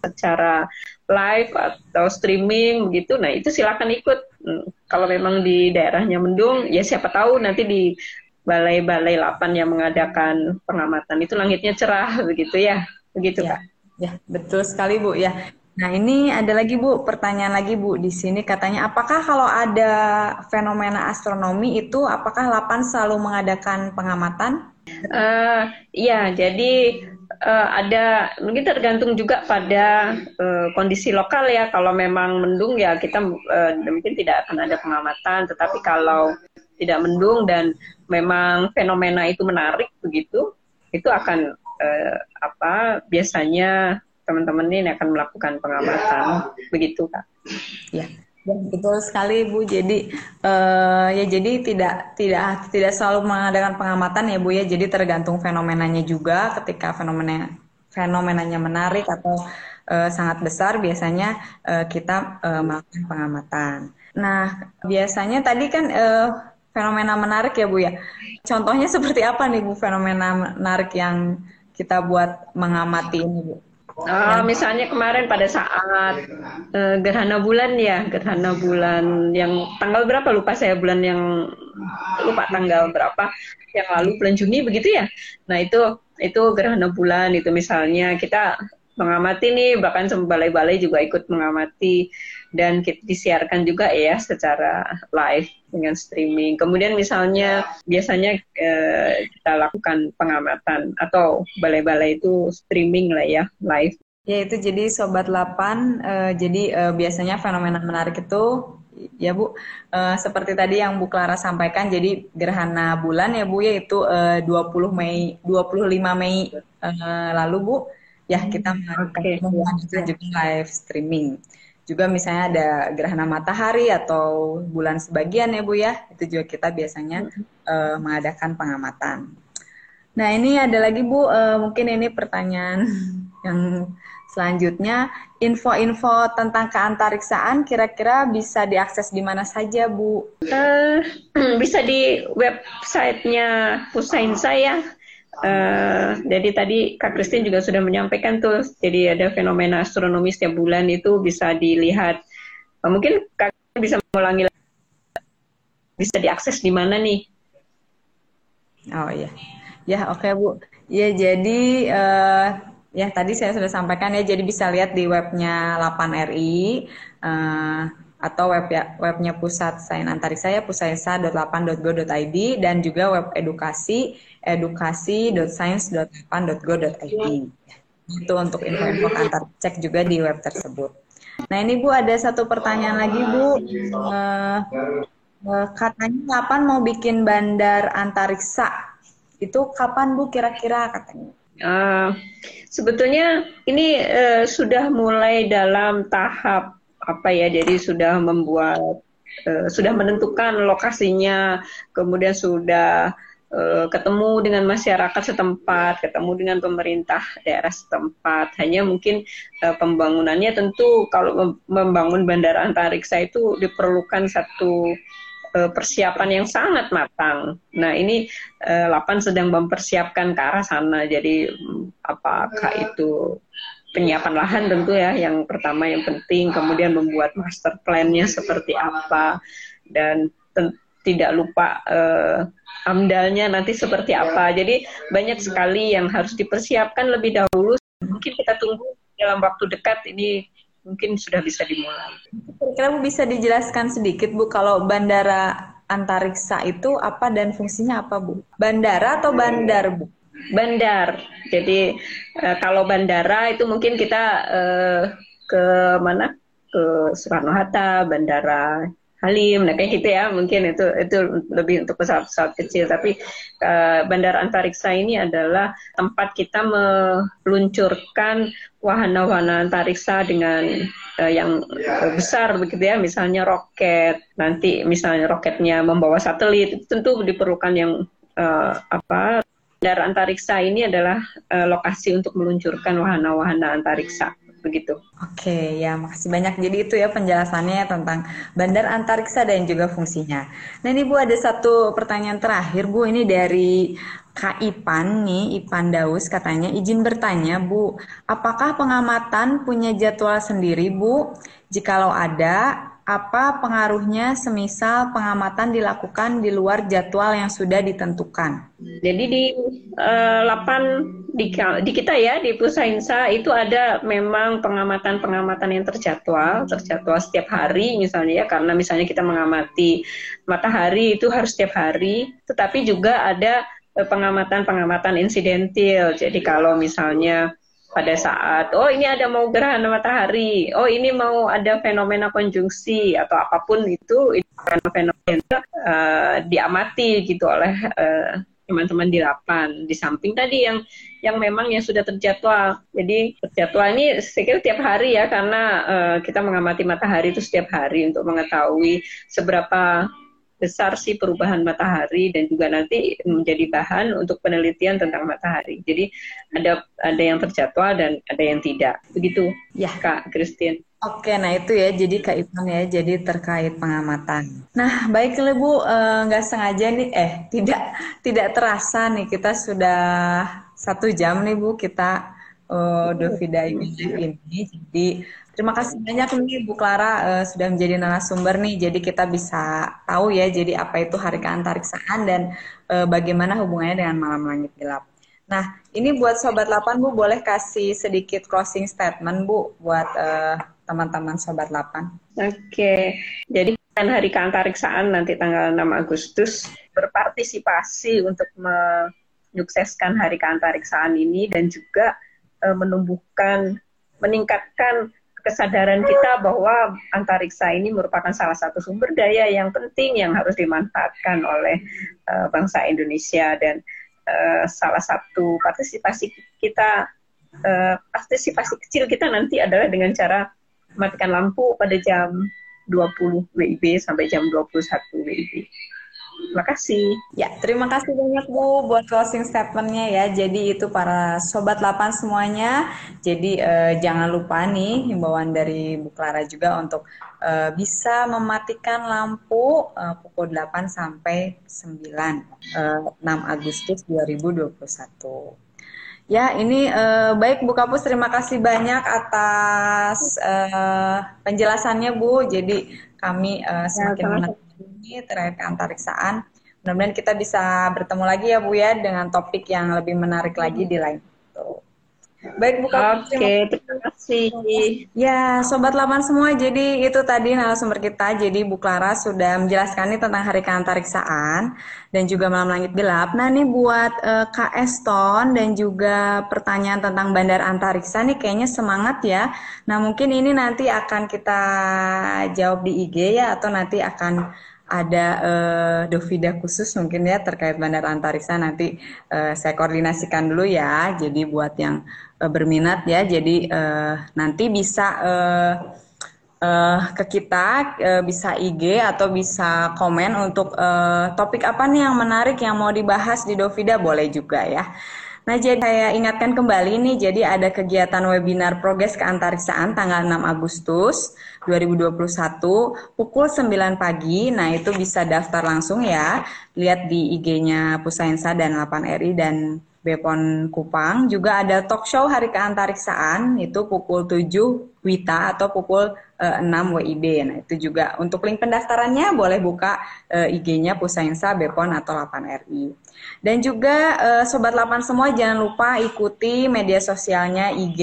secara live atau streaming begitu. Nah, itu silakan ikut. Hmm, kalau memang di daerahnya mendung, ya siapa tahu nanti di balai-balai Lapan yang mengadakan pengamatan itu langitnya cerah begitu ya. Begitu, ya. Kak. Ya, betul sekali, Bu. Ya, Nah, ini ada lagi Bu, pertanyaan lagi Bu di sini katanya apakah kalau ada fenomena astronomi itu apakah Lapan selalu mengadakan pengamatan? Uh, iya, jadi uh, ada mungkin tergantung juga pada uh, kondisi lokal ya. Kalau memang mendung ya kita uh, mungkin tidak akan ada pengamatan, tetapi kalau tidak mendung dan memang fenomena itu menarik begitu, itu akan uh, apa biasanya teman-teman ini akan melakukan pengamatan begitu kak ya Ya, betul sekali Bu. Jadi uh, ya jadi tidak tidak tidak selalu mengadakan pengamatan ya Bu ya. Jadi tergantung fenomenanya juga. Ketika fenomena fenomenanya menarik atau uh, sangat besar, biasanya uh, kita uh, melakukan pengamatan. Nah, biasanya tadi kan uh, fenomena menarik ya Bu ya. Contohnya seperti apa nih Bu fenomena menarik yang kita buat mengamati ini Bu? Uh, misalnya kemarin pada saat uh, gerhana bulan ya, gerhana bulan yang tanggal berapa lupa saya bulan yang lupa tanggal berapa yang lalu bulan Juni begitu ya. Nah itu itu gerhana bulan itu misalnya kita mengamati nih bahkan balai-balai juga ikut mengamati dan kita disiarkan juga ya secara live dengan streaming. Kemudian misalnya biasanya eh, kita lakukan pengamatan atau balai-balai itu streaming lah ya live. Ya itu jadi sobat 8 eh, jadi eh, biasanya fenomena menarik itu ya Bu eh, seperti tadi yang Bu Clara sampaikan jadi gerhana bulan ya Bu yaitu eh, 20 Mei 25 Mei eh, lalu Bu ya kita melakukan okay. juga live streaming. Juga misalnya ada gerhana matahari atau bulan sebagian ya Bu ya, itu juga kita biasanya uh, mengadakan pengamatan. Nah ini ada lagi Bu, uh, mungkin ini pertanyaan yang selanjutnya, info-info tentang keantariksaan kira-kira bisa diakses di mana saja Bu? Uh, bisa di websitenya Pusainsa ya, Uh, jadi tadi Kak Kristin juga sudah menyampaikan tuh, jadi ada fenomena astronomi setiap bulan itu bisa dilihat. Uh, mungkin Kak bisa mengulangi bisa diakses di mana nih? Oh iya, ya oke okay, Bu. Ya jadi uh, ya tadi saya sudah sampaikan ya, jadi bisa lihat di webnya 8 RI. Uh, atau web ya, webnya pusat sains antariksa ya pusaisa.8.go.id dan juga web edukasi edukasi.science.8.go.id itu untuk info-info antar cek juga di web tersebut. Nah ini Bu ada satu pertanyaan lagi Bu, uh, uh, katanya kapan mau bikin bandar antariksa? Itu kapan Bu kira-kira katanya? Uh, sebetulnya ini uh, sudah mulai dalam tahap apa ya jadi sudah membuat uh, sudah menentukan lokasinya kemudian sudah uh, ketemu dengan masyarakat setempat ketemu dengan pemerintah daerah setempat hanya mungkin uh, pembangunannya tentu kalau membangun bandara antariksa itu diperlukan satu persiapan yang sangat matang. Nah ini Lapan sedang mempersiapkan ke arah sana. Jadi apakah itu penyiapan lahan tentu ya yang pertama yang penting kemudian membuat master plan-nya seperti apa dan tidak lupa uh, amdalnya nanti seperti apa jadi banyak sekali yang harus dipersiapkan lebih dahulu mungkin kita tunggu dalam waktu dekat ini mungkin sudah bisa dimulai. Kira Bu bisa dijelaskan sedikit Bu kalau bandara antariksa itu apa dan fungsinya apa Bu? Bandara atau bandar Bu? Bandar. Jadi uh, kalau bandara itu mungkin kita uh, ke mana? Ke Soekarno Hatta, Bandara Halim, nah kayak gitu ya. Mungkin itu itu lebih untuk pesawat-pesawat kecil. Tapi uh, Bandara Antariksa ini adalah tempat kita meluncurkan wahana-wahana antariksa dengan uh, yang uh, besar begitu ya, misalnya roket. Nanti misalnya roketnya membawa satelit, tentu diperlukan yang uh, apa Bandar Antariksa ini adalah uh, lokasi untuk meluncurkan wahana-wahana antariksa begitu. Oke, ya makasih banyak. Jadi itu ya penjelasannya tentang bandar antariksa dan juga fungsinya. Nah ini Bu ada satu pertanyaan terakhir Bu, ini dari Kak Ipan nih, Ipan Daus katanya izin bertanya Bu, apakah pengamatan punya jadwal sendiri Bu? Jikalau ada, apa pengaruhnya semisal pengamatan dilakukan di luar jadwal yang sudah ditentukan? Jadi di uh, di, di kita ya di Pusainsa itu ada memang pengamatan-pengamatan yang terjadwal, terjadwal setiap hari misalnya ya karena misalnya kita mengamati matahari itu harus setiap hari, tetapi juga ada eh, pengamatan-pengamatan insidentil. Jadi kalau misalnya pada saat oh ini ada mau gerhana matahari, oh ini mau ada fenomena konjungsi atau apa pun itu fenomena uh, diamati gitu oleh uh, teman-teman di lapan. Di samping tadi yang yang memang yang sudah terjadwal. Jadi terjadwal ini saya tiap hari ya karena uh, kita mengamati matahari itu setiap hari untuk mengetahui seberapa besar sih perubahan matahari dan juga nanti menjadi bahan untuk penelitian tentang matahari. Jadi ada ada yang terjadwal dan ada yang tidak. Begitu ya Kak Christine. Oke, nah itu ya, jadi Kak Ipan ya, jadi terkait pengamatan. Nah, baiklah Bu, eh, nggak eh, sengaja nih, eh tidak tidak terasa nih kita sudah satu jam nih Bu kita uh, Dovida ini. Jadi Terima kasih banyak nih Bu Clara uh, sudah menjadi narasumber nih. Jadi kita bisa tahu ya jadi apa itu hari keantariksaan dan uh, bagaimana hubungannya dengan malam langit gelap. Nah, ini buat sobat 8 Bu boleh kasih sedikit closing statement Bu buat uh, teman-teman sobat 8. Oke. Jadi kan hari keantariksaan nanti tanggal 6 Agustus berpartisipasi untuk menyukseskan hari keantariksaan ini dan juga uh, menumbuhkan meningkatkan kesadaran kita bahwa antariksa ini merupakan salah satu sumber daya yang penting yang harus dimanfaatkan oleh uh, bangsa Indonesia dan uh, salah satu partisipasi kita uh, partisipasi kecil kita nanti adalah dengan cara matikan lampu pada jam 20 WIB sampai jam 21 WIB. Terima kasih. Ya, terima kasih banyak Bu buat closing statementnya ya. Jadi itu para sobat 8 semuanya. Jadi eh, jangan lupa nih himbauan dari Bu Clara juga untuk eh, bisa mematikan lampu eh, pukul 8 sampai 9 eh, 6 Agustus 2021. Ya, ini eh, baik Bu Kapus, terima kasih banyak atas eh, penjelasannya Bu. Jadi kami eh, semakin ya, ini terkait keantariksaan. Mudah-mudahan kita bisa bertemu lagi ya Bu ya dengan topik yang lebih menarik lagi di lain waktu. Baik Bu Oke, okay, terima kasih. Ya, Sobat Lapan semua, jadi itu tadi narasumber kita. Jadi Bu Clara sudah menjelaskan nih tentang Hari Keantariksaan dan juga Malam Langit Gelap. Nah, ini buat uh, Kak Eston dan juga pertanyaan tentang Bandar Antariksa nih kayaknya semangat ya. Nah, mungkin ini nanti akan kita jawab di IG ya atau nanti akan ada uh, Dovida khusus mungkin ya terkait Bandar Antariksa. Nanti uh, saya koordinasikan dulu ya. Jadi buat yang uh, berminat ya, jadi uh, nanti bisa uh, uh, ke kita uh, bisa IG atau bisa komen untuk uh, topik apa nih yang menarik yang mau dibahas di Dovida. Boleh juga ya. Nah, jadi saya ingatkan kembali nih, jadi ada kegiatan webinar progres keantariksaan tanggal 6 Agustus 2021 pukul 9 pagi. Nah, itu bisa daftar langsung ya. Lihat di IG-nya Pusainsa dan 8RI dan Bepon Kupang. Juga ada talk show hari keantariksaan itu pukul 7 Wita atau pukul uh, 6 WIB. Nah, itu juga untuk link pendaftarannya boleh buka uh, IG-nya Pusainsa, Bepon atau 8RI. Dan juga uh, sobat 8 semua jangan lupa ikuti media sosialnya IG,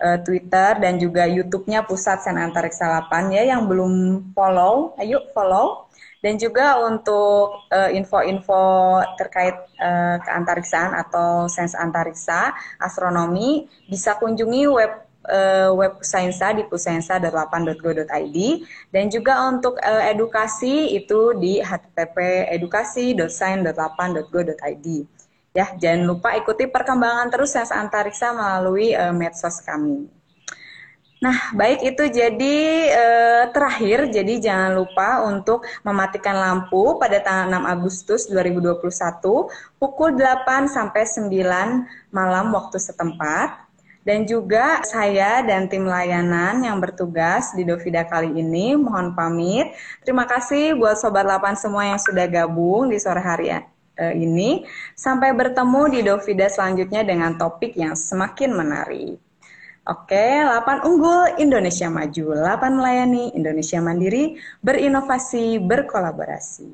uh, Twitter dan juga YouTube-nya Pusat Sen Antariksa 8 ya yang belum follow, ayo follow. Dan juga untuk info-info uh, terkait uh, keantariksaan atau sains antariksa, astronomi, bisa kunjungi web uh, web Pusainsa di pusainsa.8.go.id dan juga untuk uh, edukasi itu di http edukasi.sain.8.go.id. Ya, jangan lupa ikuti perkembangan terus sains antariksa melalui uh, medsos kami. Nah, baik itu jadi eh, terakhir, jadi jangan lupa untuk mematikan lampu pada tanggal 6 Agustus 2021 pukul 8 sampai 9 malam waktu setempat. Dan juga saya dan tim layanan yang bertugas di Dovida kali ini mohon pamit. Terima kasih buat Sobat 8 semua yang sudah gabung di sore hari eh, ini. Sampai bertemu di Dovida selanjutnya dengan topik yang semakin menarik. Oke, 8 unggul Indonesia maju, 8 melayani Indonesia mandiri, berinovasi, berkolaborasi.